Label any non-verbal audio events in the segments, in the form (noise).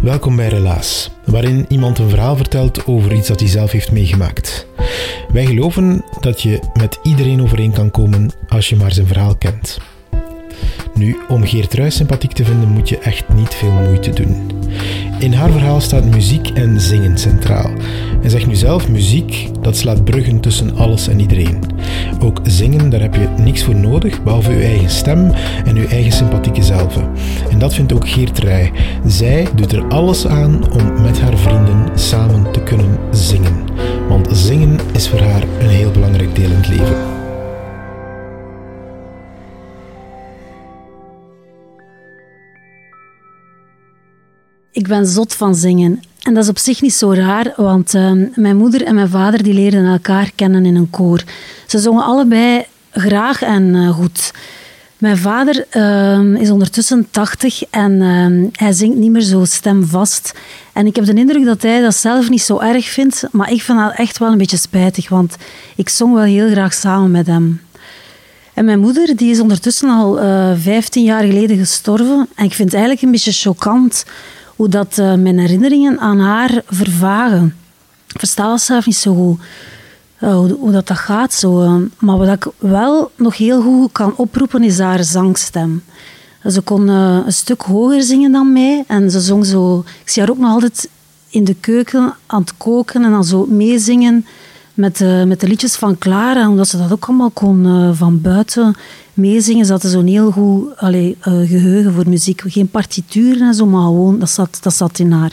Welkom bij Relaas, waarin iemand een verhaal vertelt over iets dat hij zelf heeft meegemaakt. Wij geloven dat je met iedereen overeen kan komen als je maar zijn verhaal kent. Nu, om Geert Ruijs sympathiek te vinden moet je echt niet veel moeite doen. In haar verhaal staat muziek en zingen centraal. En zeg nu zelf, muziek, dat slaat bruggen tussen alles en iedereen. Ook zingen, daar heb je niks voor nodig, behalve je eigen stem en je eigen sympathieke zelf. En dat vindt ook Geert Rij. Zij doet er alles aan om met haar vrienden samen te kunnen zingen. Want zingen is voor haar een heel belangrijk deel in het leven. Ik ben zot van zingen. En dat is op zich niet zo raar, want ehm, mijn moeder en mijn vader die leerden elkaar kennen in een koor. Ze zongen allebei graag en eh, goed. Mijn vader ehm, is ondertussen 80 en ehm, hij zingt niet meer zo stemvast. En ik heb de indruk dat hij dat zelf niet zo erg vindt, maar ik vind dat echt wel een beetje spijtig, want ik zong wel heel graag samen met hem. En mijn moeder die is ondertussen al uh, 15 jaar geleden gestorven. En ik vind het eigenlijk een beetje choquant hoe dat uh, mijn herinneringen aan haar vervagen. Ik versta zelf niet zo goed, uh, hoe, dat, dat gaat. Zo. Uh, maar wat ik wel nog heel goed kan oproepen, is haar zangstem. Ze kon een stuk hoger zingen dan mij. En ze zong zo... Ik zie haar ook nog altijd in de keuken aan het koken en dan zo meezingen met de, met de liedjes van Clara. Omdat ze dat ook allemaal kon van buiten meezingen. Ze hadden zo'n heel goed allee, uh, geheugen voor muziek. Geen partituren en zo, maar gewoon, dat zat, dat zat in haar.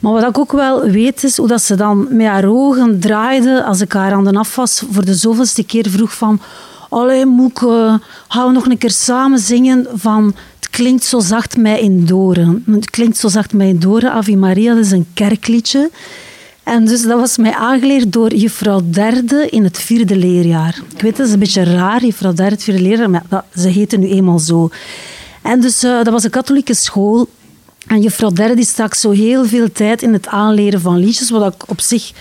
Maar wat ik ook wel weet, is hoe dat ze dan met haar ogen draaide als ik haar aan de afwas voor de zoveelste keer vroeg van Allee, Moeke, gaan we nog een keer samen zingen van Het klinkt zo zacht mij in Doren. Het klinkt zo zacht mij in Doren, Ave Maria, dat is een kerkliedje. En dus dat was mij aangeleerd door juffrouw Derde in het vierde leerjaar. Ik weet, dat is een beetje raar, juffrouw Derde, vierde leerjaar, maar dat, ze heette nu eenmaal zo. En dus uh, dat was een katholieke school. En juffrouw Derde die stak zo heel veel tijd in het aanleren van liedjes, wat ik op zich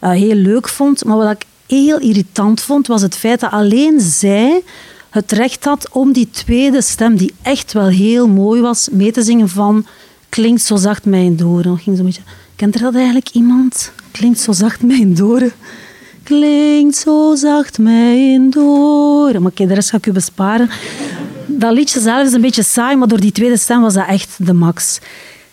uh, heel leuk vond. Maar wat ik heel irritant vond, was het feit dat alleen zij het recht had om die tweede stem, die echt wel heel mooi was, mee te zingen van Klinkt zo zacht mij in doren. Ging zo'n beetje... Kent er dat eigenlijk iemand? Klinkt zo zacht mij in doren. Klinkt zo zacht mij in doren. Maar oké, de rest ga ik u besparen. Dat liedje zelf is een beetje saai, maar door die tweede stem was dat echt de max.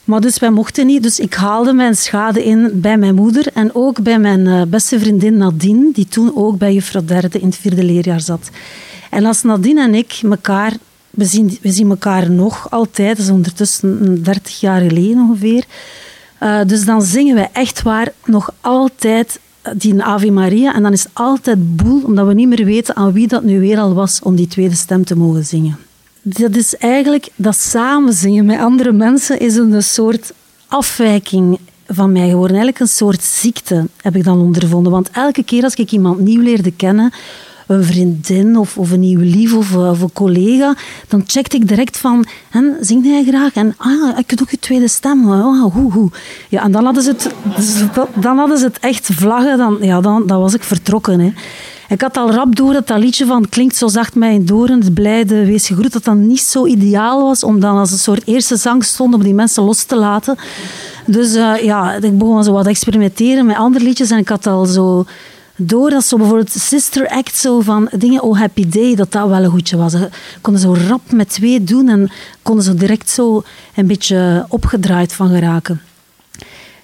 Maar dus wij mochten niet, dus ik haalde mijn schade in bij mijn moeder en ook bij mijn beste vriendin Nadine, die toen ook bij juffrouw Derde in het vierde leerjaar zat. En als Nadine en ik elkaar, we zien, we zien elkaar nog altijd, dat is ondertussen 30 jaar geleden ongeveer, uh, dus dan zingen wij echt waar nog altijd die Ave Maria. En dan is altijd boel, omdat we niet meer weten aan wie dat nu weer al was om die tweede stem te mogen zingen. Dat is eigenlijk dat samen zingen met andere mensen is een soort afwijking van mij geworden. Eigenlijk een soort ziekte heb ik dan ondervonden. Want elke keer als ik iemand nieuw leerde kennen, een vriendin of, of een nieuwe lief of, of, een collega, dan checkte ik direct van, en, zingt hij graag? En ah, ik heb ook je tweede stem. Oh, hoe, hoe. Ja, en dan hadden ze het, dan hadden ze het echt vlaggen, dan, ja, dan, was ik vertrokken. Hè. Ik had al rap door dat dat liedje van Klinkt zo zacht mij in doren, het blijde wees gegroet, dat dat niet zo ideaal was om dan als een soort eerste zang stond om die mensen los te laten. Dus uh, ja, ik begon zo wat te experimenteren met andere liedjes en ik had al zo door dat zo bijvoorbeeld Sister Act zo van dingen Oh Happy Day, dat dat wel een goedje was. Ze konden zo rap met twee doen en konden ze direct zo een beetje opgedraaid van geraken.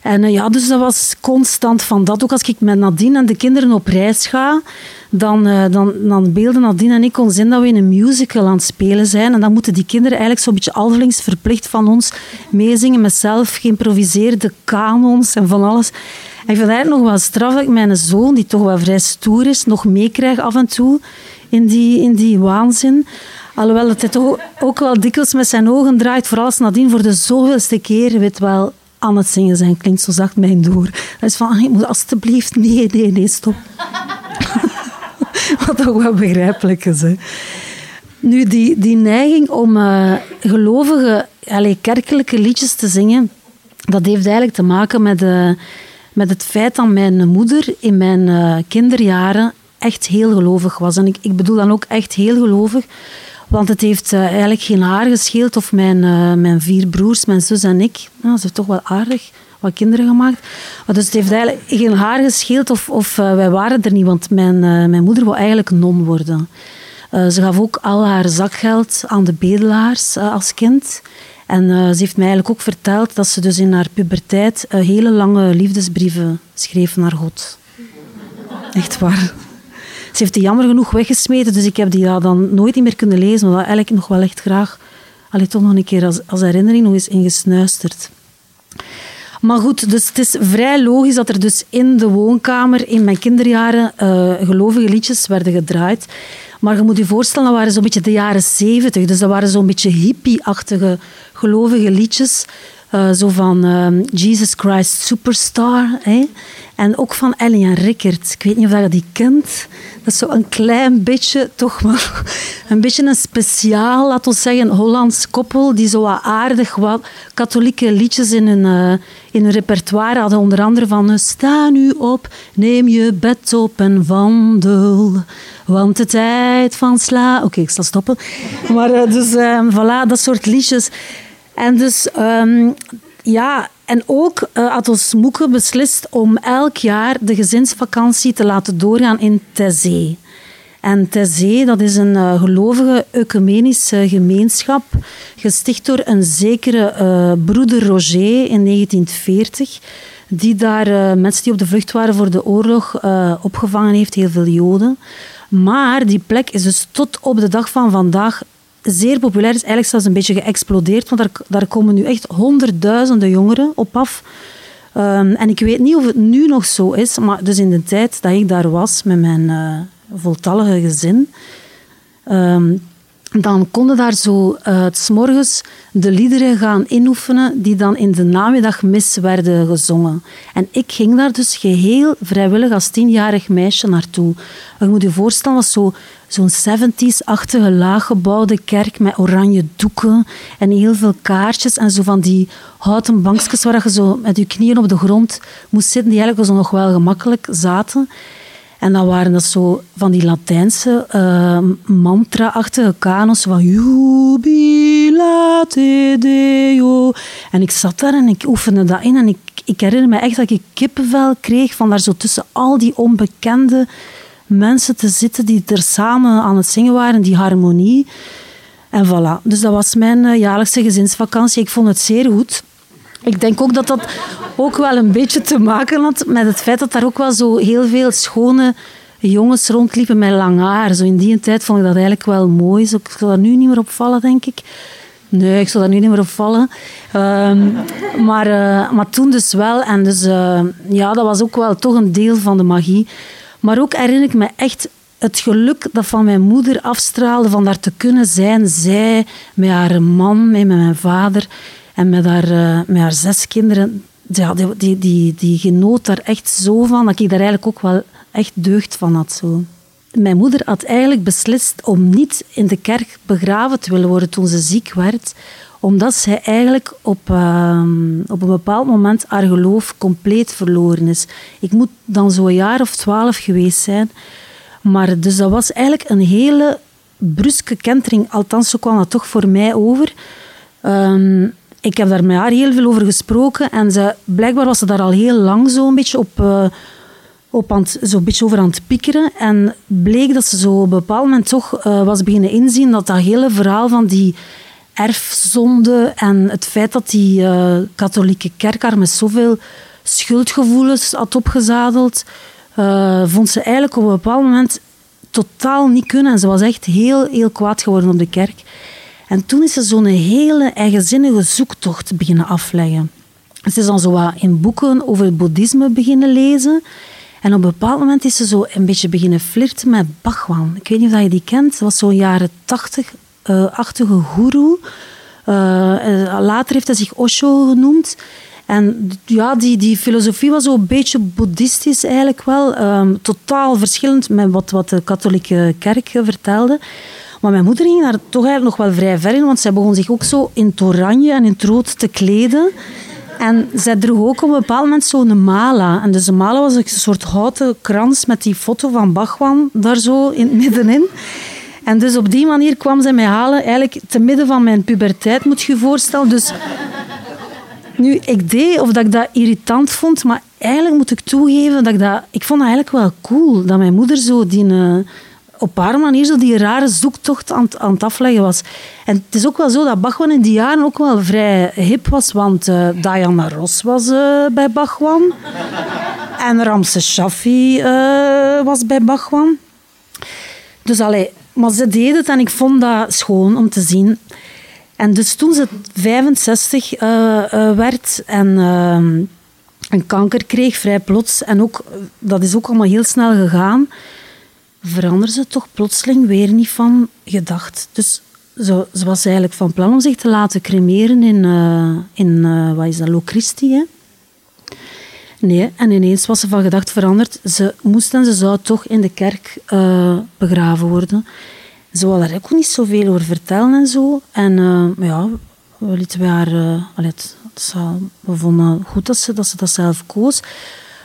En ja, dus dat was constant van dat. Ook als ik met Nadine en de kinderen op reis ga, dan, dan, dan beelden Nadine en ik ons in dat we in een musical aan het spelen zijn. En dan moeten die kinderen eigenlijk zo'n beetje alvelings verplicht van ons meezingen met zelf geïmproviseerde kanons en van alles. En ik vind het eigenlijk nog wel straf dat ik mijn zoon, die toch wel vrij stoer is, nog meekrijg af en toe in die, in die waanzin. Alhoewel het toch ook wel dikwijls met zijn ogen draait, vooral als Nadine voor de zoveelste keer weet wel aan het zingen zijn. Klinkt zo zacht mijn door. Dat is van, ah, ik moet alstublieft, nee, nee, nee, stop. (laughs) Wat toch wel begrijpelijk is. Nu, die, die neiging om uh, gelovige, allez, kerkelijke liedjes te zingen, dat heeft eigenlijk te maken met, uh, met het feit dat mijn moeder in mijn uh, kinderjaren echt heel gelovig was. En ik, ik bedoel dan ook echt heel gelovig. Want het heeft uh, eigenlijk geen haar gescheeld of mijn, uh, mijn vier broers, mijn zus en ik. Nou, ze toch wel aardig wat kinderen gemaakt. Maar dus het heeft eigenlijk geen haar gescheeld of, of uh, wij waren er niet. Want mijn, mijn moeder wou eigenlijk non worden. ze gaf ook al haar zakgeld aan de bedelaars als kind. En ze heeft mij eigenlijk ook verteld dat ze dus in haar puberteit hele lange liefdesbrieven schreef naar God. Echt waar. Ze heeft die jammer genoeg weggesmeten, dus ik heb die dan nooit meer kunnen lezen, maar dat eigenlijk nog wel echt graag, allee, toch nog een keer als, als herinnering nog eens ingesnuisterd. Maar goed, dus het is vrij logisch dat er dus in de woonkamer in mijn kinderjaren uh, gelovige liedjes werden gedraaid. Maar je moet je voorstellen, dat waren zo'n beetje de jaren zeventig. Dus dat waren zo'n beetje hippie-achtige gelovige liedjes. Uh, zo van uh, Jesus Christ Superstar. Hè? En ook van Ellie en Rickert. Ik weet niet of je die kent. Dat is zo een klein beetje, toch maar, (laughs) een beetje een speciaal, laten we zeggen, Hollands koppel, die zo aardig wat katholieke liedjes in hun, uh, in repertoire hadden. Onder andere van Sta nu op, neem je bed op en wandel, want de tijd van sla... Oké, ik zal stoppen. Maar uh, dus, uh, voilà, dat soort liedjes. En dus, um, ja, en ook uh, had moeke beslist om elk jaar de gezinsvakantie te laten doorgaan in Tezé. En Tezé, dat is een uh, gelovige ecumenische gemeenschap, gesticht door een zekere uh, broeder Roger in 1940, die daar mensen die op de vlucht waren voor de oorlog opgevangen heeft, heel veel Joden. Maar die plek is dus tot op de dag van vandaag zeer populair is, eigenlijk zelfs een beetje geëxplodeerd, want daar, daar komen nu echt honderdduizenden jongeren op af. Um, en ik weet niet of het nu nog zo is, maar dus in de tijd dat ik daar was met mijn uh, voltallige gezin, um, dan konden daar zo uh, morgens de liederen gaan inoefenen die dan in de namiddagmis werden gezongen. En ik ging daar dus geheel vrijwillig als tienjarig meisje naartoe. Je moet je voorstellen, dat zo zo'n 70s-achtige laaggebouwde kerk met oranje doeken en heel veel kaartjes en zo van die houten bankjes waar je zo met je knieën op de grond moest zitten, die eigenlijk zo nog wel gemakkelijk zaten. En dan waren dat zo van die Latijnse uh, mantra-achtige kanos van Jubilate. En ik zat daar en ik oefende dat in en ik, ik herinner me echt dat ik kippenvel kreeg van daar zo tussen al die onbekende mensen te zitten die er samen aan het zingen waren, die harmonie. En voilà. Dus dat was mijn uh, jaarlijkse gezinsvakantie. Ik vond het zeer goed. Ik denk ook dat dat ook wel een beetje te maken had met het feit dat daar ook wel zo heel veel schone jongens rondliepen met lang haar. Zo in die tijd vond ik dat eigenlijk wel mooi. Zo, ik zal daar nu niet meer opvallen, denk ik. Nee, ik zal daar nu niet meer opvallen. Um, maar, uh, maar toen dus wel. En dus uh, ja, dat was ook wel toch een deel van de magie. Maar ook herinner ik me echt het geluk dat van mijn moeder afstraalde van daar te kunnen zijn. Zij met haar man, met mijn vader en met haar, uh, met haar zes kinderen. Ja, die, die, die, die genoot daar echt zo van dat ik daar eigenlijk ook wel echt deugd van had. Zo. Mijn moeder had eigenlijk beslist om niet in de kerk begraven te willen worden toen ze ziek werd, omdat zij eigenlijk op, uh, op een bepaald moment haar geloof compleet verloren is. Ik moet dan zo'n jaar of twaalf geweest zijn. Maar dus dat was eigenlijk een hele bruske kentering, althans zo kwam dat toch voor mij over. Um, ik heb daar met haar heel veel over gesproken en ze, blijkbaar was ze daar al heel lang zo een beetje op... Uh, op aan het, zo beetje over aan het piekeren. En bleek dat ze zo op een bepaald moment toch uh, was beginnen inzien dat dat hele verhaal van die erfzonde en het feit dat die uh, katholieke kerk haar met zoveel schuldgevoelens had opgezadeld. Vond ze eigenlijk op een bepaald moment totaal niet kunnen. En ze was echt heel, heel kwaad geworden op de kerk. En toen is ze zo'n hele eigenzinnige zoektocht beginnen afleggen. Ze is dan zo wat in boeken over het boeddhisme beginnen lezen. En op een bepaald moment is ze zo een beetje beginnen flirten met Bhagwan. Ik weet niet of je die kent. Ze was zo'n jaren tachtig-achtige uh, guru. Uh, later heeft hij zich Osho genoemd. En ja, die, die filosofie was zo een beetje boeddhistisch eigenlijk wel. Um, totaal verschillend met wat, wat de katholieke kerk vertelde. Maar mijn moeder ging daar toch eigenlijk nog wel vrij ver in, want zij begon zich ook zo in het oranje en in het rood te kleden. En zij droeg ook op een bepaald moment zo'n mala. En dus de mala was een soort houten krans met die foto van Bachwan daar zo in het middenin. En dus op die manier kwam zij mij halen, eigenlijk te midden van mijn puberteit, moet je je voorstellen. Dus nu, ik deed of dat ik dat irritant vond, maar eigenlijk moet ik toegeven dat ik dat... Ik vond dat eigenlijk wel cool, dat mijn moeder zo die... Uh, op haar manier zo die rare zoektocht aan, aan het afleggen was. En het is ook wel zo dat Bachwan in die jaren ook wel vrij hip was, want uh, Diana Ross was uh, bij Bachwan. (laughs) en Ramses Shaffi uh, was bij Bachwan. Dus allee, maar ze deed het en ik vond dat schoon om te zien. En dus toen ze 65 werd en een kanker kreeg, vrij plots, en ook, dat is ook allemaal heel snel gegaan veranderde ze toch plotseling weer niet van gedacht. Dus ze, was eigenlijk van plan om zich te laten cremeren in, uh, in uh, wat is dat, Locristi. Hè? Nee, en ineens was ze van gedacht veranderd. Ze moest en ze zou toch in de kerk uh, begraven worden. Ze wilde daar ook niet zoveel over vertellen en zo. En ja, we lieten haar... Allee, het, we vonden goed dat ze, dat ze dat zelf koos.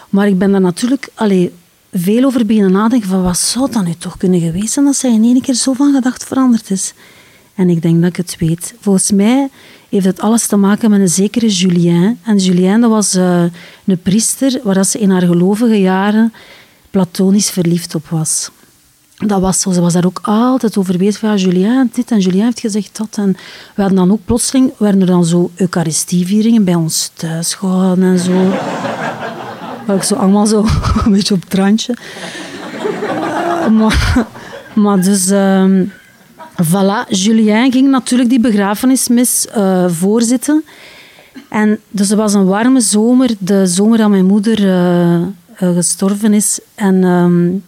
Maar ik ben daar natuurlijk... Allee, veel over beginnen nadenken van wat zou dat nu toch kunnen geweest zijn dat zij in één keer zo van gedacht veranderd is. En ik denk dat ik het weet. Volgens mij heeft het alles te maken met een zekere Julien. En Julien dat was uh, een priester waar ze in haar gelovige jaren platonisch verliefd op was. Dat was zo. Ze was daar ook altijd over bezig. Van, ja, Julien dit en Julien heeft gezegd dat. En we hadden dan ook plotseling, werden er dan zo eucharistievieringen bij ons thuis gehouden en zo. Ik zo allemaal zo (laughs) een beetje op het randje. maar, maar dus... Uh, voilà, Julien ging natuurlijk die begrafenismis uh, voorzitten. En dus het was een warme zomer, de zomer dat mijn moeder uh, gestorven is. En um,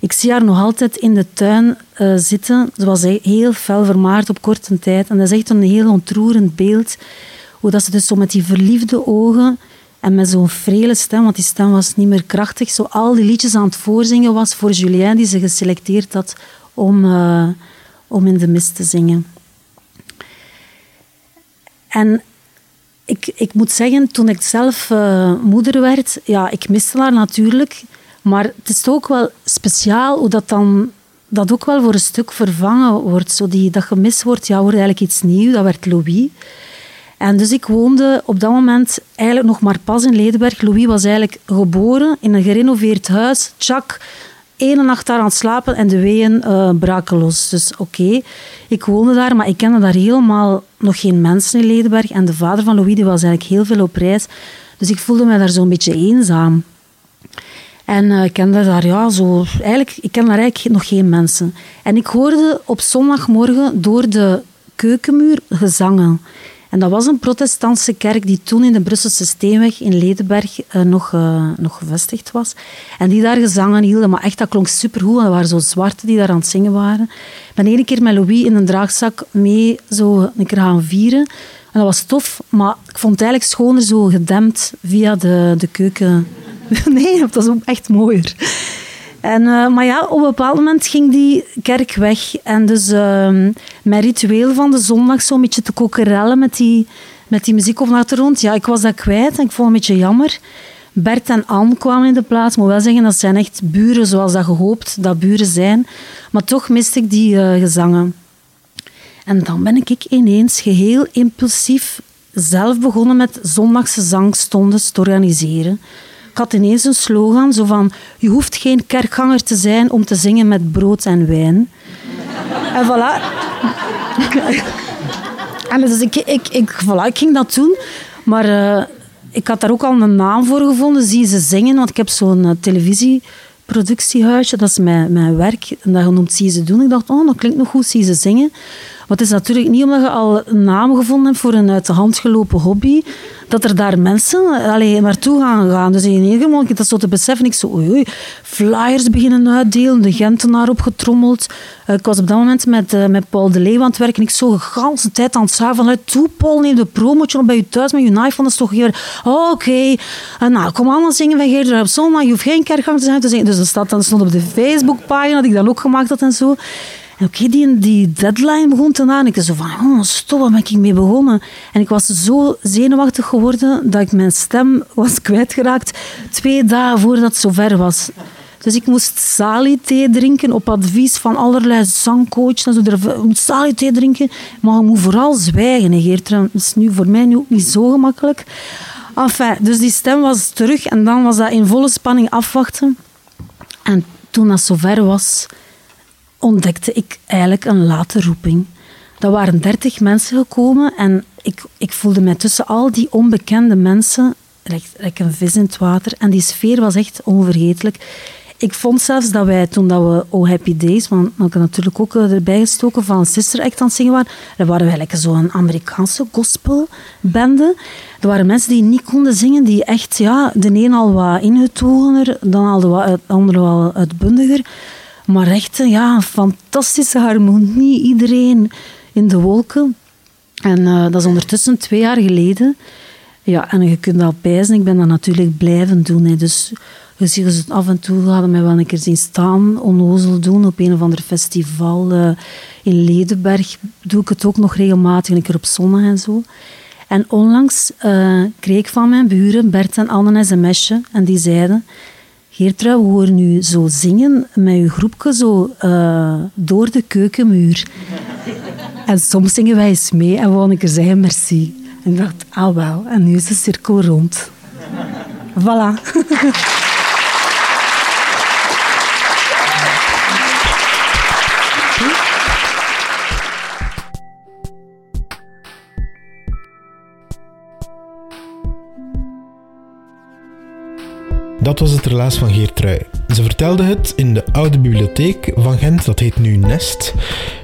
ik zie haar nog altijd in de tuin zitten. Ze was heel fel vermaard op korte tijd. En dat is echt een heel ontroerend beeld. Hoe dat ze dus zo met die verliefde ogen en met zo'n frele stem, want die stem was niet meer krachtig, zo al die liedjes aan het voorzingen was voor Julien, die ze geselecteerd had om, uh, om in de mis te zingen. En ik, ik moet zeggen, toen ik zelf uh, moeder werd, ja, ik miste haar natuurlijk. Maar het is ook wel speciaal hoe dat dan dat ook wel voor een stuk vervangen wordt. Zo die, dat gemis wordt, ja, wordt eigenlijk iets nieuws. Dat werd Louis. En dus ik woonde op dat moment eigenlijk nog maar pas in Ledenberg. Louis was eigenlijk geboren in een gerenoveerd huis. Tjak, één nacht daar aan het slapen en de weeën uh, braken los. Dus oké, ik woonde daar, maar ik kende daar helemaal nog geen mensen in Ledenberg. En de vader van Louis die was eigenlijk heel veel op reis. Dus ik voelde me daar zo'n beetje eenzaam. En uh, ik kende daar, ja, zo... Eigenlijk, ik ken daar eigenlijk nog geen mensen. En ik hoorde op zondagmorgen door de keukenmuur gezangen. En dat was een protestantse kerk die toen in de Brusselse Steenweg in Ledenberg uh, nog, uh, nog gevestigd was. En die daar gezangen hielden. Maar echt, dat klonk supergoed. Er waren zo zwarte die daar aan het zingen waren. Ik ben één keer met Louis in een draagzak mee zo een keer gaan vieren. En dat was tof, maar ik vond het eigenlijk schoner zo gedempt via de, de keuken. (laughs) Nee, dat was ook echt mooier. En, uh, maar ja, op een bepaald moment ging die kerk weg. En dus uh, mijn ritueel van de zondag, zo'n beetje te kokerellen met die, met die muziek op de achtergrond. Ja, ik was dat kwijt en ik vond het een beetje jammer. Bert en Anne kwamen in de plaats. Ik moet wel zeggen, dat zijn echt buren zoals dat gehoopt dat buren zijn. Maar toch miste ik die uh, gezangen. En dan ben ik ineens geheel impulsief zelf begonnen met zondagse zangstonden te organiseren. Ik had ineens een slogan, zo van... Je hoeft geen kerkganger te zijn om te zingen met brood en wijn. en voilà. (laughs) en dus ik, ik, ik, voilà, ik ging dat doen. Maar uh, ik had daar ook al een naam voor gevonden, Zie ze zingen, want ik heb zo'n uh, televisieproductiehuisje, dat is mijn, mijn werk, en dat genoemd Zie ze doen. Ik dacht, oh, dat klinkt nog goed, Zie ze zingen. Maar het is natuurlijk niet omdat je al een naam gevonden hebt voor een uit de hand gelopen hobby, dat er daar mensen alleen naartoe gaan gaan. Dus in ieder geval, dat zo te beseffen, ik zo, oei, flyers beginnen uitdelen, de Gentenaar opgetrommeld. Eh, ik was op dat moment met, uh, met Paul de Leeuw aan het werken. Ik zo de hele tijd aan het zagen van, toe Paul, neem de promotje op bij je thuis met je iPhone. Dat is toch hier, oh, oké. Okay. nou, kom allemaal zingen bij Geert op zondag. Je hoeft geen kerkgang te zijn. Dus dat, staat, dan stond op de Facebookpagina, dat ik dan ook gemaakt had en zo. Oké, die, deadline begon te na. En ik zo van, oh, stop, waar ben ik mee begonnen? En ik was zo zenuwachtig geworden dat ik mijn stem was (laughs) kwijtgeraakt twee dagen voordat het zover was. Dus ik moest sali-thee drinken op advies van allerlei zangcoaches. En zo. Je moet sali-thee drinken, maar je moet vooral zwijgen. Dat is nu voor mij nu ook niet zo gemakkelijk. Enfin, dus die stem was terug en dan was dat in volle spanning afwachten. En toen dat zover was, ontdekte ik eigenlijk een late roeping. Er waren dertig mensen gekomen en ik, ik voelde mij tussen al die onbekende mensen like, een vis in het water. En die sfeer was echt onvergetelijk. Ik vond zelfs dat wij, toen dat we Oh Happy Days, want ik had natuurlijk ook eh, erbij gestoken van Sister Act aan het zingen waren, dan waren wij like zo'n Amerikaanse gospelbende. Er waren mensen die niet konden zingen, die echt, ja, de een al wat ingetogener, dan al de andere wel uitbundiger. Maar echt ja, fantastische harmonie. Iedereen in de wolken. En uh, dat is ondertussen twee jaar geleden. Ja, en je kunt dat pijzen. Ik ben dat natuurlijk blijven doen. Hè. Dus je ziet ze af en toe hadden mij wel een keer zien staan, onnozel doen op een of ander festival. Uh, in Ledenberg doe ik het ook nog regelmatig, een keer op zondag en zo. En onlangs uh, kreeg ik van mijn buren, Bert en Anne, een sms'je. En die zeiden... Geertrui, we horen nu zo zingen met je groepje zo uh, door de keukenmuur. en soms zingen wij eens mee en we een keer zeggen merci. En ik dacht, ah wel, en nu is de cirkel rond. voilà. (laughs) Dat was het relaas van Geertrui. Ze vertelde het in de oude bibliotheek van Gent, dat heet nu Nest.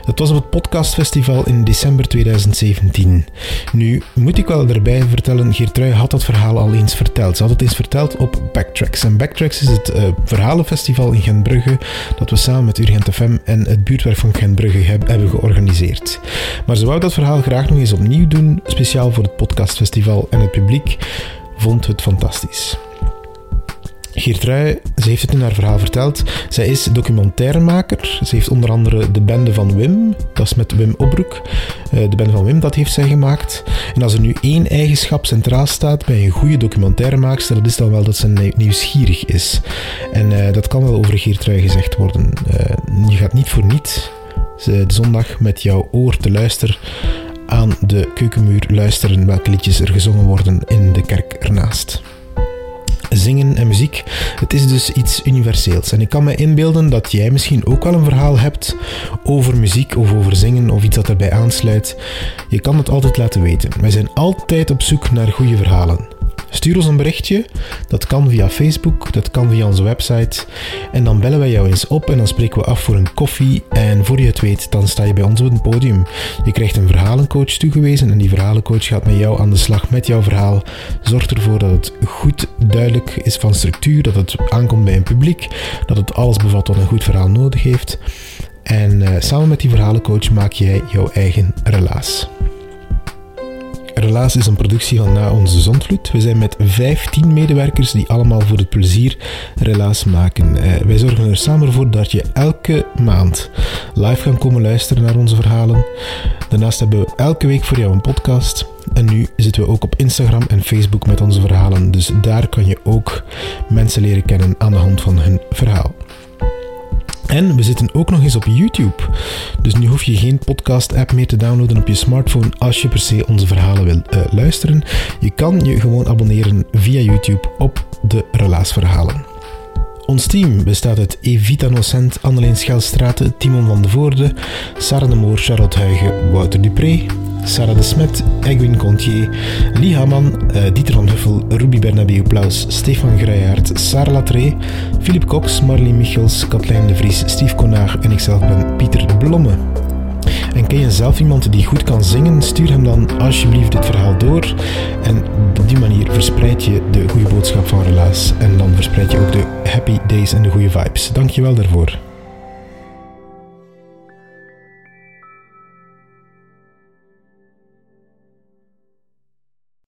Het was op het podcastfestival in december 2017. Nu, moet ik wel erbij vertellen, Geertrui had dat verhaal al eens verteld. Ze had het eens verteld op Backtracks. En Backtracks is het uh, verhalenfestival in Gentbrugge dat we samen met Urgent FM en het buurtwerk van Gentbrugge hebben georganiseerd. Maar ze wou dat verhaal graag nog eens opnieuw doen, speciaal voor het podcastfestival en het publiek vond het fantastisch. Geertrui, ze heeft het in haar verhaal verteld. Zij is documentairemaker. Ze heeft onder andere de bende van Wim, dat is met Wim Obroek. Eh, de bende van Wim, dat heeft zij gemaakt. En als er nu één eigenschap centraal staat bij een goede documentairemaakster, dat is dan wel dat ze nieuwsgierig is. En eh, dat kan wel over Geertrui gezegd worden. Eh, je gaat niet voor niets de zondag met jouw oor te luisteren aan de keukenmuur luisteren welke liedjes er gezongen worden in de kerk ernaast zingen en muziek. Het is dus iets universeels. En ik kan me inbeelden dat jij misschien ook wel een verhaal hebt over muziek of over zingen of iets dat erbij aansluit. Je kan het altijd laten weten. Wij zijn altijd op zoek naar goede verhalen. Stuur ons een berichtje. Dat kan via Facebook, dat kan via onze website. En dan bellen wij jou eens op en dan spreken we af voor een koffie. En voor je het weet, dan sta je bij ons op het podium. Je krijgt een verhalencoach toegewezen en die verhalencoach gaat met jou aan de slag met jouw verhaal. Zorg ervoor dat het goed duidelijk is van structuur, dat het aankomt bij een publiek, dat het alles bevat wat een goed verhaal nodig heeft. En uh, samen met die verhalencoach maak jij jouw eigen relaas. Relaas is een productie van Na Onze Zondvloed. We zijn met 15 medewerkers die allemaal voor het plezier Relaas maken. Uh, wij zorgen er samen voor dat je elke maand live kan komen luisteren naar onze verhalen. Daarnaast hebben we elke week voor jou een podcast. En nu zitten we ook op Instagram en Facebook met onze verhalen. Dus daar kan je ook mensen leren kennen aan de hand van hun verhaal. En we zitten ook nog eens op YouTube. Dus nu hoef je geen podcast-app meer te downloaden op je smartphone als je per se onze verhalen wil uh, luisteren. Je kan je gewoon abonneren via YouTube op de Relaasverhalen. Ons team bestaat uit Evita Nocent, Anneleen Schelstraten, Timon van de Voorde, Sarah de Moor, Charlotte Huigen, Wouter Dupré, Sarah de Smet, Egwin Contier, Lee Haman, uh, Dieter van Huffel, Ruby Bernabeu Plaus, Stefan Grijaert, Sarah Latree, Philip Cox, Marleen Michels, Katlijn de Vries, Steve Konaar en ikzelf ben Pieter Blomme. En ken je zelf iemand die goed kan zingen? Stuur hem dan alsjeblieft dit verhaal door. En op die manier verspreid je de goede boodschap van Relaas. En dan verspreid je ook de happy days en de goede vibes. Dankjewel daarvoor.